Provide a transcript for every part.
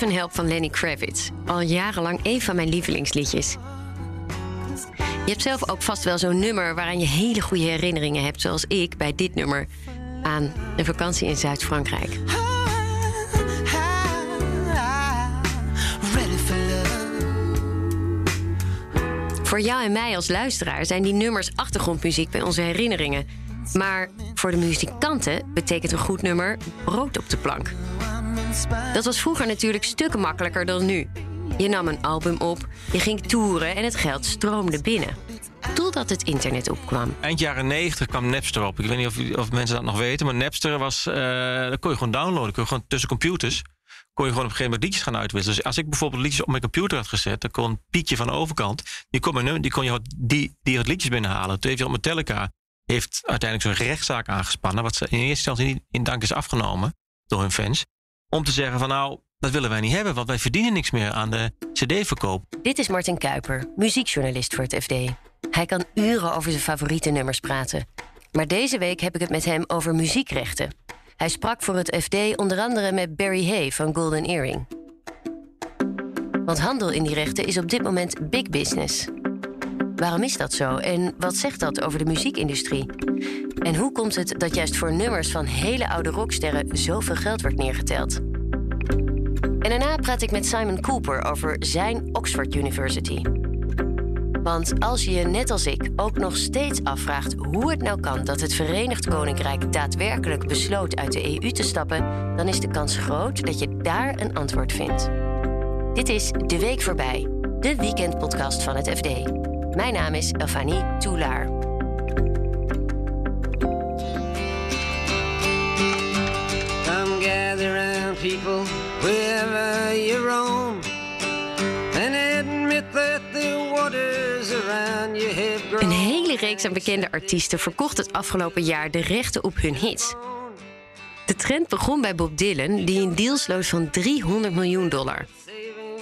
Heaven Help van Lenny Kravitz. Al jarenlang een van mijn lievelingsliedjes. Je hebt zelf ook vast wel zo'n nummer waaraan je hele goede herinneringen hebt, zoals ik bij dit nummer aan een vakantie in Zuid-Frankrijk. Voor jou en mij als luisteraar zijn die nummers achtergrondmuziek bij onze herinneringen. Maar voor de muzikanten betekent een goed nummer brood op de plank. Dat was vroeger natuurlijk stukken makkelijker dan nu. Je nam een album op, je ging toeren en het geld stroomde binnen. Totdat het internet opkwam. Eind jaren 90 kwam Napster op. Ik weet niet of, of mensen dat nog weten, maar Napster was. Uh, dat kon je gewoon downloaden. Kon je gewoon tussen computers. Kon je gewoon op een gegeven moment liedjes gaan uitwisselen. Dus als ik bijvoorbeeld liedjes op mijn computer had gezet, dan kon Pietje van de overkant. Die kon, mijn, die kon je die, die liedjes binnenhalen. Toen heeft op Metallica heeft uiteindelijk zo'n rechtszaak aangespannen. Wat ze in eerste instantie niet in dank is afgenomen door hun fans. Om te zeggen van nou, dat willen wij niet hebben, want wij verdienen niks meer aan de CD-verkoop. Dit is Martin Kuiper, muziekjournalist voor het FD. Hij kan uren over zijn favoriete nummers praten. Maar deze week heb ik het met hem over muziekrechten. Hij sprak voor het FD onder andere met Barry Hay van Golden Earring. Want handel in die rechten is op dit moment big business. Waarom is dat zo en wat zegt dat over de muziekindustrie? En hoe komt het dat juist voor nummers van hele oude rocksterren zoveel geld wordt neergeteld? En daarna praat ik met Simon Cooper over zijn Oxford University. Want als je je net als ik ook nog steeds afvraagt hoe het nou kan dat het Verenigd Koninkrijk daadwerkelijk besloot uit de EU te stappen, dan is de kans groot dat je daar een antwoord vindt. Dit is De Week Voorbij, de weekendpodcast van het FD. Mijn naam is Elfanie Toulaar. Come gather round people wherever you roam and admit that the waters around you have grown. Een hele reeks aan bekende artiesten verkocht het afgelopen jaar de rechten op hun hits. De trend begon bij Bob Dylan, die een deal sloot van 300 miljoen dollar.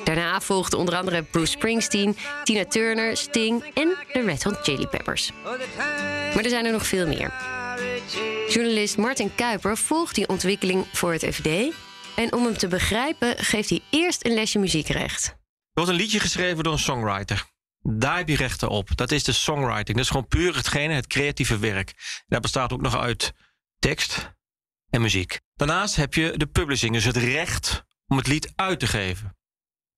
Daarna volgden onder andere Bruce Springsteen, Tina Turner, Sting en de Red Hot Chili Peppers. Maar er zijn er nog veel meer. Journalist Martin Kuiper volgt die ontwikkeling voor het FD. En om hem te begrijpen, geeft hij eerst een lesje muziekrecht. Er wordt een liedje geschreven door een songwriter. Daar heb je rechten op. Dat is de songwriting. Dat is gewoon puur hetgene, het creatieve werk. Dat bestaat ook nog uit tekst en muziek. Daarnaast heb je de publishing, dus het recht om het lied uit te geven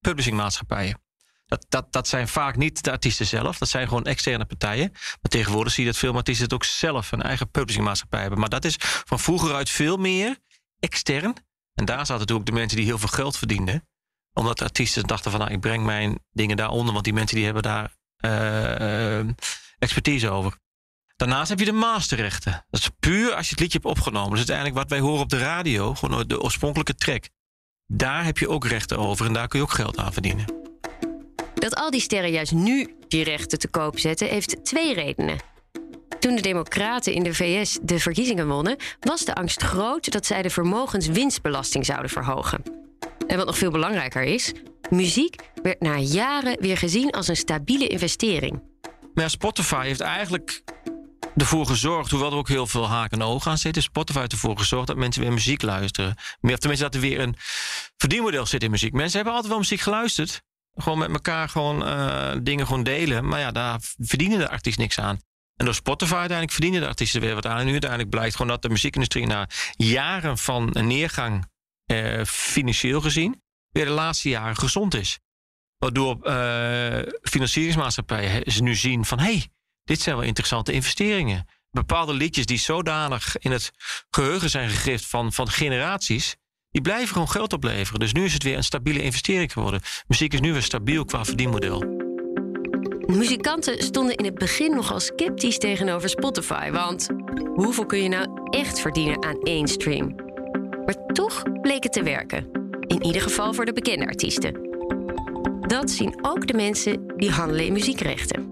publishingmaatschappijen. Dat, dat, dat zijn vaak niet de artiesten zelf. Dat zijn gewoon externe partijen. Maar tegenwoordig zie je dat veel artiesten het ook zelf een eigen publishingmaatschappij hebben. Maar dat is van vroeger uit veel meer extern. En daar zaten natuurlijk de mensen die heel veel geld verdienden. Omdat de artiesten dachten van nou, ik breng mijn dingen daaronder. Want die mensen die hebben daar uh, expertise over. Daarnaast heb je de masterrechten. Dat is puur als je het liedje hebt opgenomen. Dus uiteindelijk wat wij horen op de radio. Gewoon de oorspronkelijke track. Daar heb je ook rechten over en daar kun je ook geld aan verdienen. Dat al die sterren juist nu die rechten te koop zetten, heeft twee redenen. Toen de Democraten in de VS de verkiezingen wonnen, was de angst groot dat zij de vermogenswinstbelasting zouden verhogen. En wat nog veel belangrijker is, muziek werd na jaren weer gezien als een stabiele investering. Maar Spotify heeft eigenlijk ervoor gezorgd, hoewel er ook heel veel haken en ogen aan zitten, Spotify heeft ervoor gezorgd dat mensen weer muziek luisteren. Meer, of tenminste dat er weer een verdienmodel zit in muziek. Mensen hebben altijd wel muziek geluisterd. Gewoon met elkaar gewoon uh, dingen gewoon delen. Maar ja, daar verdienen de artiesten niks aan. En door Spotify uiteindelijk verdienen de artiesten weer wat aan. En nu uiteindelijk blijkt gewoon dat de muziekindustrie na jaren van neergang eh, financieel gezien weer de laatste jaren gezond is. Waardoor uh, financieringsmaatschappijen ze nu zien van hé, hey, dit zijn wel interessante investeringen. Bepaalde liedjes die zodanig in het geheugen zijn gegrift van, van generaties, die blijven gewoon geld opleveren. Dus nu is het weer een stabiele investering geworden. Muziek is nu weer stabiel qua verdienmodel. Muzikanten stonden in het begin nogal sceptisch tegenover Spotify. Want Hoeveel kun je nou echt verdienen aan één stream? Maar toch bleek het te werken. In ieder geval voor de bekende artiesten. Dat zien ook de mensen die handelen in muziekrechten.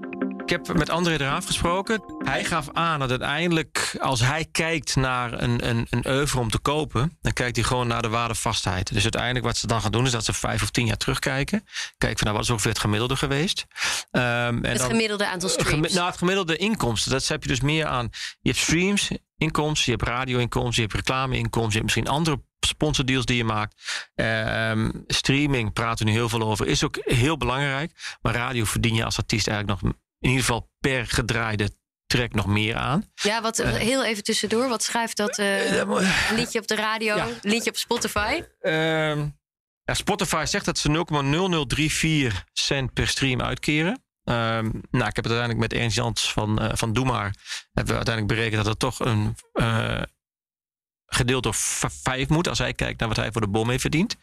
Ik heb met André eraf gesproken. Hij gaf aan dat uiteindelijk, als hij kijkt naar een, een, een oeuvre om te kopen, dan kijkt hij gewoon naar de waardevastheid. Dus uiteindelijk wat ze dan gaan doen, is dat ze vijf of tien jaar terugkijken. Kijken van nou, wat is ongeveer het gemiddelde geweest? Um, en het gemiddelde aantal streams? nou, het gemiddelde inkomsten. Dat heb je dus meer aan. Je hebt streams, inkomsten, je hebt radio-inkomsten, je hebt reclame-inkomsten, je hebt misschien andere sponsordeals die je maakt. Um, streaming praten we nu heel veel over. Is ook heel belangrijk. Maar radio verdien je als artiest eigenlijk nog in ieder geval per gedraaide track nog meer aan. Ja, wat uh, heel even tussendoor. Wat schrijft dat uh, liedje op de radio, ja. liedje op Spotify? Uh, ja, Spotify zegt dat ze 0,0034 cent per stream uitkeren. nou, ik heb het uiteindelijk met Ernst Jans van, uh, van Doe Maar... hebben we uiteindelijk berekend dat het toch een gedeeld door vijf moet... als hij kijkt naar wat hij voor de bom heeft verdiend.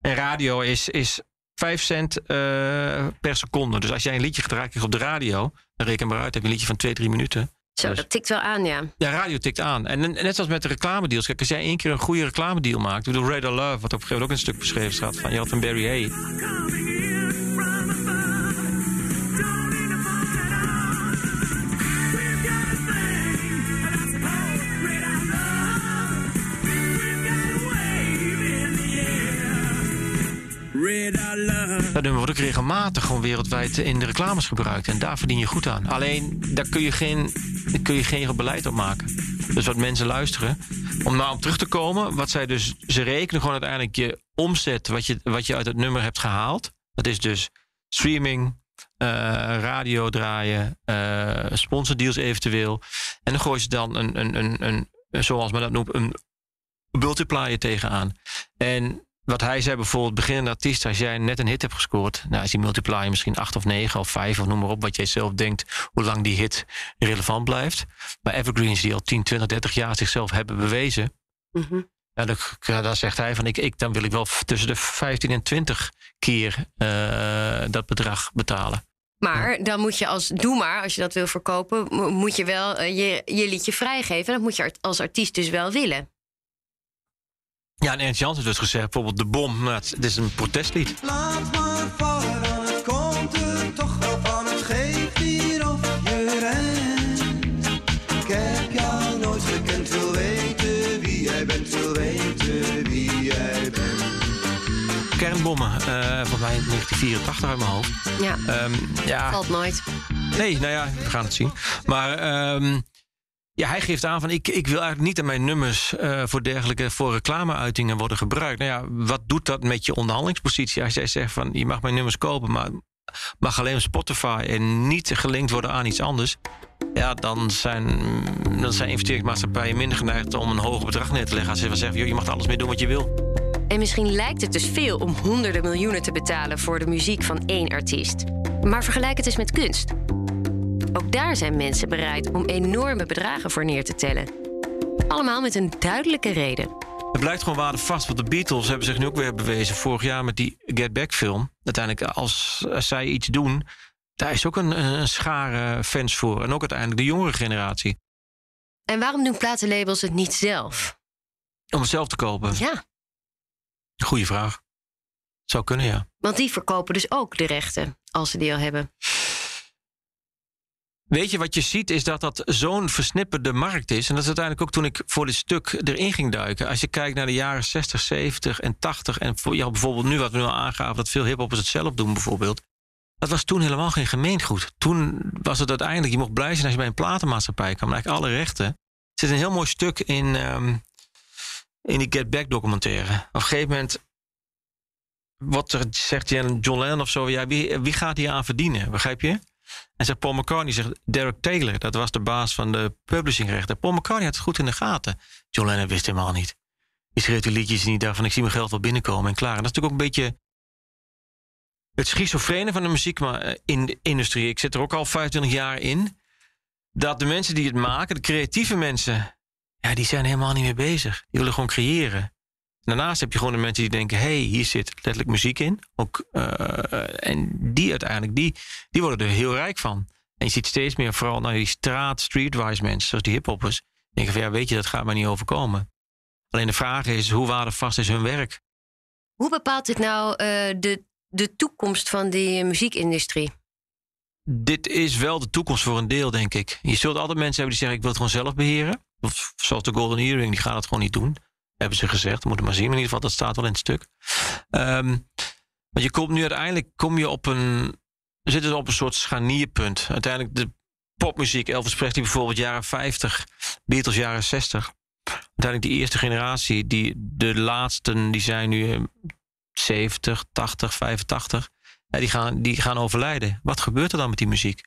En radio is, is 5 cent uh, per seconde. Dus als jij een liedje gedraaid krijgt op de radio, dan reken maar uit, heb je een liedje van 2, 3 minuten. Zo, dus, dat tikt wel aan, ja. Ja, radio tikt aan. En, net zoals met de reclamedeals. Kijk, als jij één keer een goede reclamedeal maakt. Ik bedoel, Radar Love, wat op een gegeven moment ook een stuk beschreven staat. Van, je had van Barry Hay. Dat nummer wordt ook regelmatig gewoon wereldwijd in de reclames gebruikt. En daar verdien je goed aan. Alleen, daar kun je geen, kun je geen beleid op maken. Dus wat mensen luisteren. Om nou op terug te komen, wat zij dus... Ze rekenen gewoon uiteindelijk je omzet, wat je, wat je uit het nummer hebt gehaald. Dat is dus streaming, uh, radio draaien, uh, sponsordeals eventueel. En dan gooien ze dan een, een, een, een zoals men dat noemt, een multiplier tegenaan. En wat hij zei bijvoorbeeld, beginnende artiest, als jij net een hit hebt gescoord, nou is die multiplier misschien 8 of 9 of 5 of noem maar op wat jij zelf denkt, hoe lang die hit relevant blijft. Maar evergreens die al 10, 20, 30 jaar zichzelf hebben bewezen, mm ja, daar zegt hij van ik, ik, dan wil ik wel tussen de 15 en 20 keer uh, dat bedrag betalen. Maar dan moet je als, doe maar, als je dat wil verkopen, moet je wel uh, je, je liedje vrijgeven. Dat moet je als artiest dus wel willen. Ja, en Ernst Jans heeft dus gezegd, bijvoorbeeld De Bom, nou, het, is een protestlied. Laat maar vallen, dan het komt er toch wel van. Het geeft hier of je rent. Ik heb jou nooit gekend, wil weten wie jij bent, wil weten wie jij bent. Kernbommen, uh, van mij 1984 uit mijn hoofd. Ja, um, ja. valt nooit. Nee, nou ja, we gaan het zien. Maar... Um, ja, hij geeft aan van ik, ik wil eigenlijk niet dat mijn nummers uh, voor dergelijke voor reclameuitingen worden gebruikt. Nou ja, wat doet dat met je onderhandelingspositie als jij zegt van je mag mijn nummers kopen, maar mag alleen op Spotify en niet gelinkt worden aan iets anders. Ja, dan zijn, dan zijn investeringsmaatschappijen minder geneigd om een hoger bedrag neer te leggen. Als ze zeggen, joh, je mag alles meer doen wat je wil. En misschien lijkt het dus veel om honderden miljoenen te betalen voor de muziek van één artiest. Maar vergelijk het eens met kunst. Ook daar zijn mensen bereid om enorme bedragen voor neer te tellen. Allemaal met een duidelijke reden. Het blijkt gewoon waardevast, want de Beatles hebben zich nu ook weer bewezen vorig jaar met die Get Back film. Uiteindelijk, als, zij iets doen, daar is ook een, een schare fans voor. En ook uiteindelijk de jongere generatie. En waarom doen platenlabels het niet zelf? Om het zelf te kopen? Ja. Goeie vraag. Zou kunnen, ja. Want die verkopen dus ook de rechten, als ze die al hebben. Weet je, wat je ziet is dat dat zo'n versnipperde markt is. En dat is uiteindelijk ook toen ik voor dit stuk erin ging duiken. Als je kijkt naar de jaren 60, 70 en 80. En ja, bijvoorbeeld nu wat we nu al aangaven, dat veel hiphoppers het zelf doen bijvoorbeeld. Dat was toen helemaal geen gemeengoed. Toen was het uiteindelijk, je mocht blij zijn als je bij een platenmaatschappij kwam. Eigenlijk alle rechten. Er zit een heel mooi stuk in, um, in die Get Back documentaire. Op een gegeven moment wat er, zegt John Lennon of zo. Ja, wie, wie gaat hier aan verdienen? Begrijp je? En zegt Paul McCartney, zegt Derek Taylor, dat was de baas van de publishingrechten. Paul McCartney had het goed in de gaten. John Lennon wist helemaal niet. Die schreef die liedjes niet daarvan, ik zie mijn geld wel binnenkomen en klaar. En dat is natuurlijk ook een beetje het schizofrene van de muziek eh, in de industrie. Ik zit er ook al 25 jaar in. Dat de mensen die het maken, de creatieve mensen, ja, die zijn helemaal niet meer bezig. Die willen gewoon creëren. Daarnaast heb je gewoon de mensen die denken: hey, hier zit letterlijk muziek in. Ook, uh, en die uiteindelijk, die, die worden er heel rijk van. En je ziet steeds meer vooral naar die straat, streetwise mensen, zoals die hiphoppers. Denken van ja, weet je, dat gaat me niet overkomen. Alleen de vraag is, hoe waardevast is hun werk? Hoe bepaalt dit nou uh, de, de toekomst van die muziekindustrie? Dit is wel de toekomst voor een deel, denk ik. Je zult altijd mensen hebben die zeggen: Ik wil het gewoon zelf beheren. Of zoals de Golden Earring, die gaan het gewoon niet doen. Hebben ze gezegd. Moeten maar zien. in ieder geval, dat staat wel in het stuk. Um, want je komt nu uiteindelijk kom je op een. Zitten op een soort scharnierpunt. Uiteindelijk de popmuziek, Elvis Presley bijvoorbeeld, jaren 50, Beatles jaren 60. Uiteindelijk die eerste generatie, die, de laatsten, die zijn nu 70, 80, 85. die, gaan, die gaan overlijden. Wat gebeurt er dan met die muziek?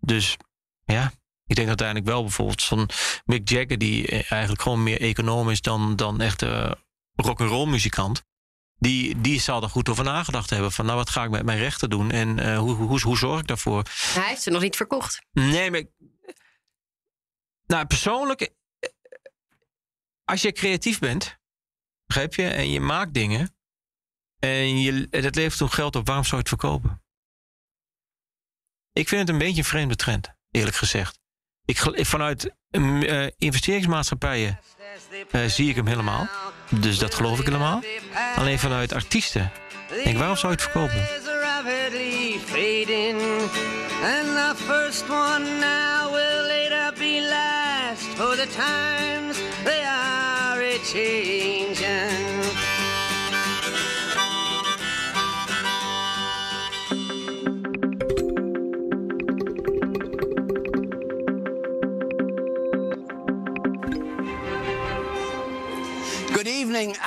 Dus ja, ik denk uiteindelijk wel bijvoorbeeld van Mick Jagger, die eigenlijk gewoon meer econoom is dan, dan echt uh, rock'n'roll muzikant. Die, die zal er goed over nagedacht hebben. Van nou, wat ga ik met mijn rechten doen en uh, hoe, hoe, hoe, zorg ik daarvoor? Hij heeft ze nog niet verkocht. Nee, maar. Nou, persoonlijk. Als je creatief bent, begrijp je, en je maakt dingen. En je, dat levert toen geld op, waarom zou je het verkopen? Ik vind het een beetje een vreemde trend, eerlijk gezegd. Ik, vanuit uh, investeringsmaatschappijen uh, zie ik hem helemaal. Dus dat geloof ik helemaal. Alleen vanuit artiesten. Denk, waarom zou je het verkopen?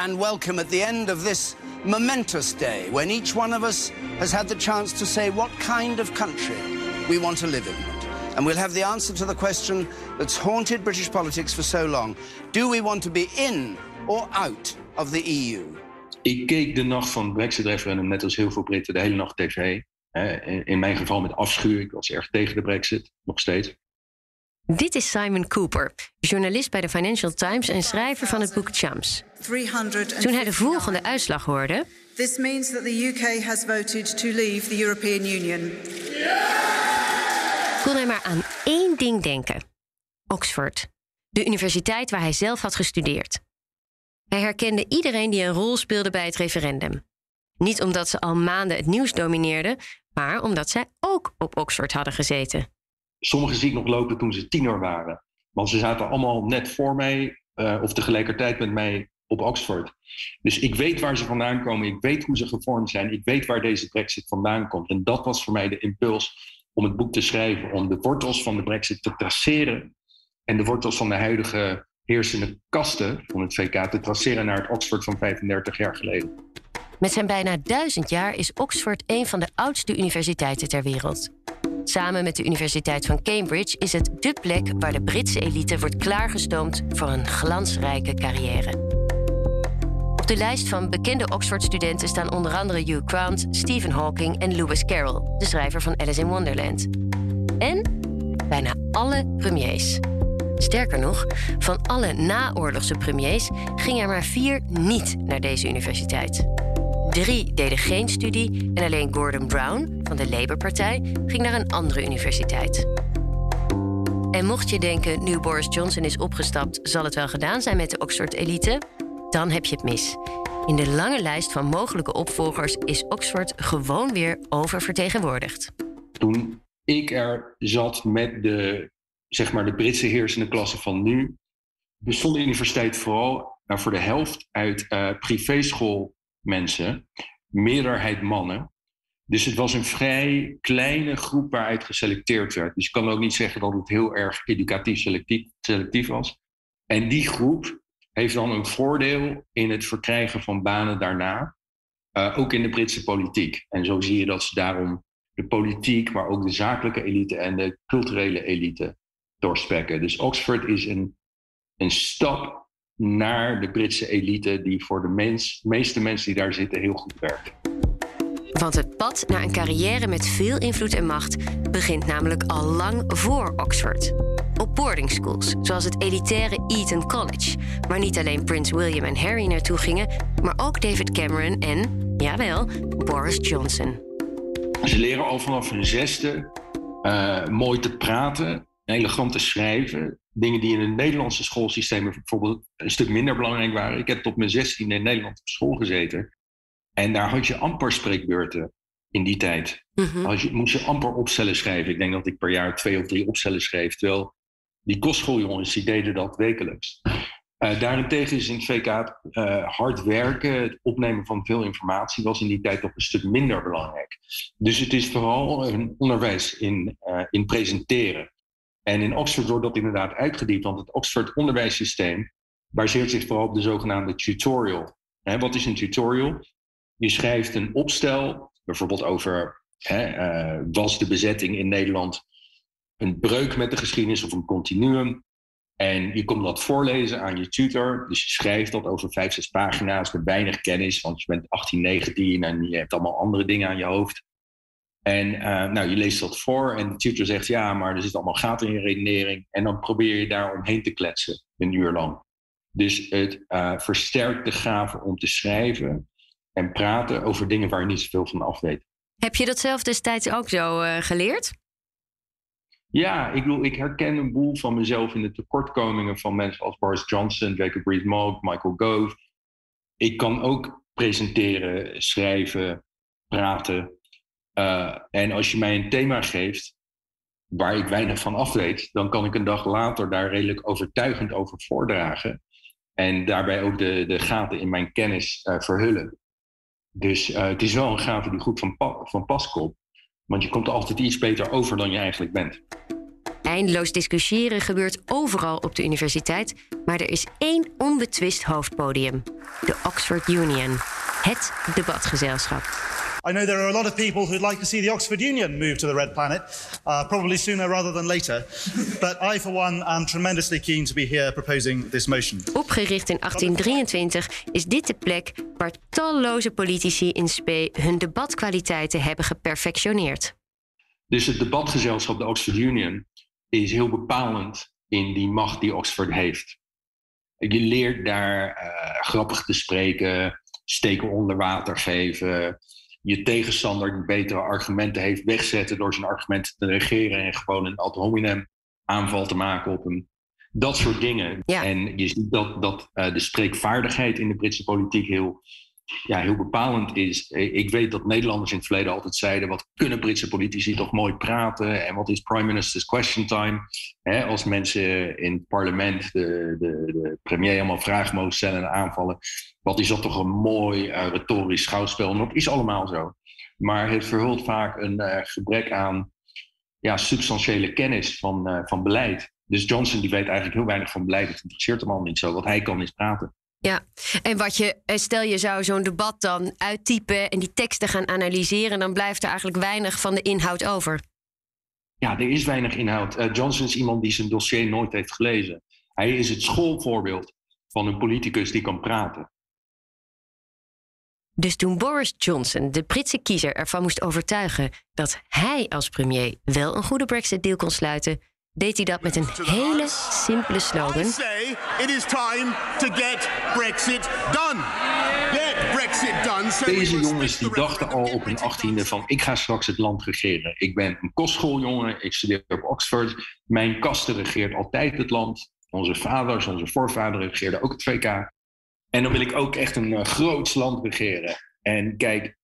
And welcome at the end of this momentous day when each one of us has had the chance to say what kind of country we want to live in. And we'll have the answer to the question that's haunted British politics for so long. Do we want to be in or out of the EU? Ik keek de nacht van het Brexit-referendum net als heel veel Britten de hele nacht tv. In mijn geval met afschuw. Ik was erg tegen de Brexit, nog steeds. Dit is Simon Cooper, journalist bij de Financial Times en schrijver van het boek Chums. Toen hij de volgende uitslag hoorde. This means that the UK has voted to leave the European Union. Kon hij maar aan één ding denken: Oxford, de universiteit waar hij zelf had gestudeerd. Hij herkende iedereen die een rol speelde bij het referendum. Niet omdat ze al maanden het nieuws domineerden, maar omdat zij ook op Oxford hadden gezeten. Sommigen zie ik nog lopen toen ze tiener waren. Want ze zaten allemaal net voor mij uh, of tegelijkertijd met mij op Oxford. Dus ik weet waar ze vandaan komen. Ik weet hoe ze gevormd zijn. Ik weet waar deze Brexit vandaan komt. En dat was voor mij de impuls om het boek te schrijven. Om de wortels van de Brexit te traceren. En de wortels van de huidige heersende kasten van het VK te traceren naar het Oxford van 35 jaar geleden. Met zijn bijna duizend jaar is Oxford een van de oudste universiteiten ter wereld. Samen met de Universiteit van Cambridge is het dé plek waar de Britse elite wordt klaargestoomd voor een glansrijke carrière. Op de lijst van bekende Oxford-studenten staan onder andere Hugh Grant, Stephen Hawking en Lewis Carroll, de schrijver van Alice in Wonderland. En bijna alle premiers. Sterker nog, van alle naoorlogse premiers gingen er maar vier niet naar deze universiteit. Drie deden geen studie en alleen Gordon Brown van de Labour-partij ging naar een andere universiteit. En mocht je denken, nu Boris Johnson is opgestapt, zal het wel gedaan zijn met de Oxford-elite? Dan heb je het mis. In de lange lijst van mogelijke opvolgers is Oxford gewoon weer oververtegenwoordigd. Toen ik er zat met de, zeg maar, de Britse heersende klasse van nu, bestond de universiteit vooral nou, voor de helft uit uh, privéschool mensen, meerderheid mannen. Dus het was een vrij kleine groep waaruit geselecteerd werd. Dus je kan ook niet zeggen dat het heel erg educatief selectief, selectief was. En die groep heeft dan een voordeel in het verkrijgen van banen daarna, uh, ook in de Britse politiek. En zo zie je dat ze daarom de politiek, maar ook de zakelijke elite en de culturele elite doorspekken. Dus Oxford is een, een stap naar de Britse elite, die voor de mens, meeste mensen die daar zitten heel goed werkt. Want het pad naar een carrière met veel invloed en macht begint namelijk al lang voor Oxford. Op boarding schools, zoals het elitaire Eton College, waar niet alleen Prins William en Harry naartoe gingen, maar ook David Cameron en, jawel, Boris Johnson. Ze leren al vanaf hun zesde mooi te praten, elegant te schrijven. Dingen die in het Nederlandse schoolsysteem bijvoorbeeld een stuk minder belangrijk waren. Ik heb tot mijn 16 in Nederland op school gezeten. En daar had je amper spreekbeurten in die tijd. Mm je, moest je amper opstellen schrijven. Ik denk dat ik per jaar twee of drie opstellen schreef. Terwijl die kostschooljongens, die deden dat wekelijks. Uh, daarentegen is in het VK uh, hard werken, het opnemen van veel informatie, was in die tijd toch een stuk minder belangrijk. Dus het is vooral een onderwijs in, uh, in presenteren. En in Oxford wordt dat inderdaad uitgediept, want het Oxford onderwijssysteem baseert zich vooral op de zogenaamde tutorial. Wat is een tutorial? Je schrijft een opstel, bijvoorbeeld over was de bezetting in Nederland een breuk met de geschiedenis of een continuum. En je komt dat voorlezen aan je tutor. Dus je schrijft dat over vijf, zes pagina's met weinig kennis, want je bent 18, 19 en je hebt allemaal andere dingen aan je hoofd. En uh, nou, je leest dat voor en de tutor zegt ja, maar er zit allemaal gaten in je redenering. En dan probeer je daar omheen te kletsen, een uur lang. Dus het uh, versterkt de gave om te schrijven en praten over dingen waar je niet zoveel van af weet. Heb je dat zelf destijds ook zo uh, geleerd? Ja, ik, bedoel, ik herken een boel van mezelf in de tekortkomingen van mensen als Boris Johnson, Jacob Rees-Mogg, Michael Gove. Ik kan ook presenteren, schrijven, praten. Uh, en als je mij een thema geeft waar ik weinig van af weet, dan kan ik een dag later daar redelijk overtuigend over voordragen. En daarbij ook de, de gaten in mijn kennis uh, verhullen. Dus uh, het is wel een gave die goed van, van pas komt. Want je komt altijd iets beter over dan je eigenlijk bent. Eindeloos discussiëren gebeurt overal op de universiteit, maar er is één onbetwist hoofdpodium: de Oxford Union, het debatgezelschap. I know there are a lot of people who'd like to see the Oxford Union move to the Red Planet, uh, probably sooner rather than later. But I, for one, am tremendously keen to be here proposing this motion. Opgericht in 1823 is dit de plek waar talloze politici in spe hun debatkwaliteiten hebben geperfectioneerd. Dus het debatgezelschap, de Oxford Union, is heel bepalend in die macht die Oxford heeft. Je leert daar uh, grappig te spreken, steken onder water geven, je tegenstander betere argumenten heeft wegzetten door zijn argumenten te negeren en gewoon een ad hominem aanval te maken op hem. Dat soort dingen. En je ziet dat, dat uh, de spreekvaardigheid in de Britse politiek heel ja, heel bepalend is. Ik weet dat Nederlanders in het verleden altijd zeiden: wat kunnen Britse politici toch mooi praten? En wat is Prime Minister's Question Time? als mensen in het parlement de, de, de premier allemaal vragen mogen stellen en aanvallen. Wat is dat toch een mooi uh, retorisch schouwspel? En dat is allemaal zo. Maar het verhult vaak een uh, gebrek aan ja, substantiële kennis van, uh, van beleid. Dus Johnson die weet eigenlijk heel weinig van beleid. Het interesseert hem al niet zo. Wat hij kan is praten. Ja, en wat je, eh, stel je zou zo'n debat dan uittypen en die teksten gaan analyseren, dan blijft er eigenlijk weinig van de inhoud over. Ja, er is weinig inhoud. Uh, Johnson is iemand die zijn dossier nooit heeft gelezen. Hij is het schoolvoorbeeld van een politicus die kan praten. Dus toen Boris Johnson de Britse kiezer ervan moest overtuigen dat hij als premier wel een goede Brexit-deal kon sluiten, deed hij dat met een hele simpele slogan. It is time to get Brexit done. Get Brexit done. Deze jongens die dachten al op hun achttiende van ik ga straks het land regeren. Ik ben een kostschooljongeren, ik studeer op Oxford. Mijn kasten regeert altijd het land. Onze vaders, onze voorvaderen regeerden ook het VK. En dan wil ik ook echt een uh, groots land regeren. En kijk,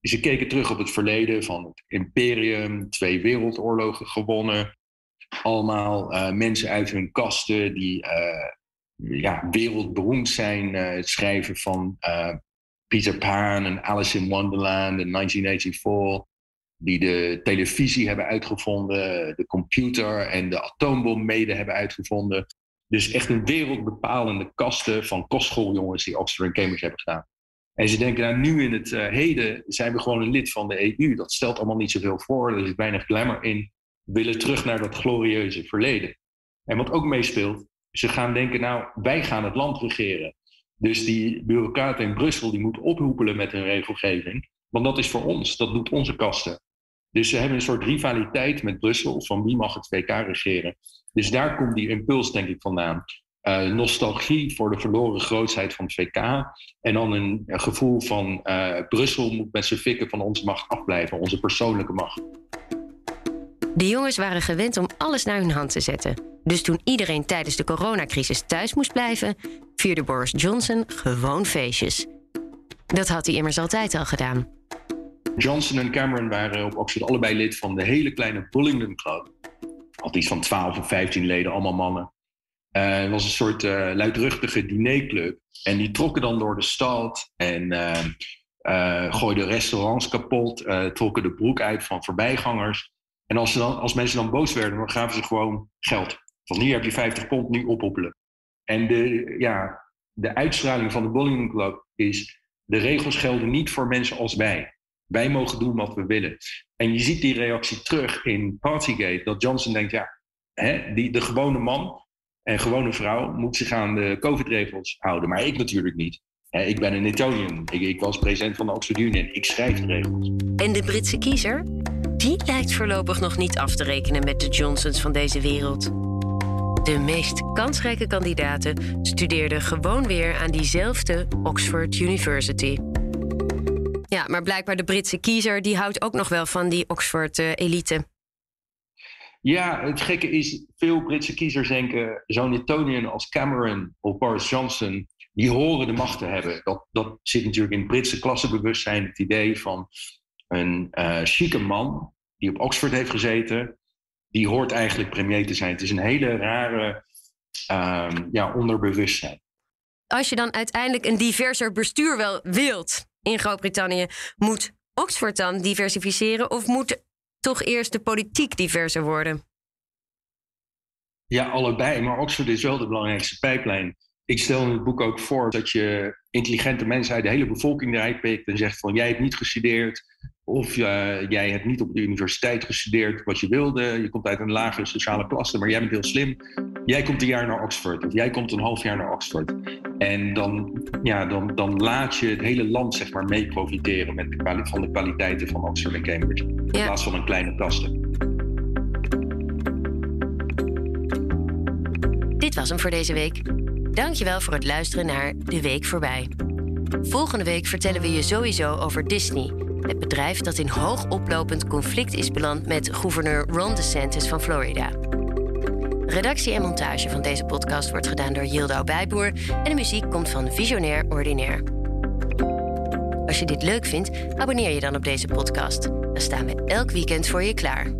ze keken terug op het verleden van het imperium, twee wereldoorlogen gewonnen, allemaal uh, mensen uit hun kasten die uh, ja, wereldberoemd zijn. Het schrijven van Peter Pan en Alice in Wonderland in 1984. Die de televisie hebben uitgevonden, de computer en de atoombom mede hebben uitgevonden. Dus echt een wereldbepalende kasten van kostschooljongens die Oxford en Cambridge hebben gedaan. En ze denken, nou, nu in het heden zijn we gewoon een lid van de EU. Dat stelt allemaal niet zoveel voor. Er is weinig glamour in willen terug naar dat glorieuze verleden. En wat ook meespeelt, ze gaan denken, nou, wij gaan het land regeren. Dus die bureaucraten in Brussel, die moeten ophoepelen met hun regelgeving. Want dat is voor ons, dat doet onze kasten. Dus ze hebben een soort rivaliteit met Brussel, van wie mag het VK regeren. Dus daar komt die impuls, denk ik, vandaan. Uh, nostalgie voor de verloren grootheid van het VK. En dan een, gevoel van uh, Brussel moet met zijn fikken van onze macht afblijven, onze persoonlijke macht. De jongens waren gewend om alles naar hun hand te zetten. Dus toen iedereen tijdens de coronacrisis thuis moest blijven, vierde Boris Johnson gewoon feestjes. Dat had hij immers altijd al gedaan. Johnson en Cameron waren op Oxford allebei lid van de hele kleine Bullingdon Club. Had iets van 12 of 15 leden, allemaal mannen. Uh, het was een soort uh, luidruchtige dinerclub. En die trokken dan door de stad en uh, gooiden restaurants kapot, trokken de broek uit van voorbijgangers. En als, dan, als mensen dan boos werden, dan gaven ze gewoon geld. Van hier heb je 50 pond, nu ophoppelen. En de, ja, de uitstraling van de Bowling Club is... de regels gelden niet voor mensen als wij. Wij mogen doen wat we willen. En je ziet die reactie terug in Partygate. Dat Johnson denkt, ja, hè, die, de gewone man en gewone vrouw moet zich aan de COVID-regels houden. Maar ik natuurlijk niet. Ik ben een Etonian. Ik, ik was president van de Oxford Union. Ik schrijf de regels. En de Britse kiezer? Die lijkt voorlopig nog niet af te rekenen met de Johnsons van deze wereld. De meest kansrijke kandidaten studeerden gewoon weer aan diezelfde Oxford University. Ja, maar blijkbaar de Britse kiezer die houdt ook nog wel van die Oxford-elite. Ja, het gekke is, veel Britse kiezers denken... zo'n Etonian als Cameron of Boris Johnson... die horen de macht te hebben. Dat, dat zit natuurlijk in het Britse klassebewustzijn. Het idee van een uh, chique man die op Oxford heeft gezeten... die hoort eigenlijk premier te zijn. Het is een hele rare uh, ja, onderbewustzijn. Als je dan uiteindelijk een diverser bestuur wel wilt in Groot-Brittannië... moet Oxford dan diversificeren of moet toch eerst de politiek diverser worden? Ja, allebei. Maar Oxford is wel de belangrijkste pijplijn. Ik stel in het boek ook voor dat je intelligente mensen uit de hele bevolking eruit pikt en zegt van jij hebt niet gestudeerd of uh, jij hebt niet op de universiteit gestudeerd wat je wilde. Je komt uit een lagere sociale klasse, maar jij bent heel slim. Jij komt een jaar naar Oxford of jij komt een half jaar naar Oxford. En dan, ja, dan, dan laat je het hele land zeg maar, mee profiteren met de van de kwaliteiten van Oxford en Cambridge. In plaats van een kleine kasten. Dit was hem voor deze week. Dankjewel voor het luisteren naar De Week Voorbij. Volgende week vertellen we je sowieso over Disney. Het bedrijf dat in hoog oplopend conflict is beland met gouverneur Ron DeSantis van Florida. Redactie en montage van deze podcast wordt gedaan door Yildau Bijboer en de muziek komt van Visionair Ordinaire. Als je dit leuk vindt, abonneer je dan op deze podcast. Dan staan we elk weekend voor je klaar.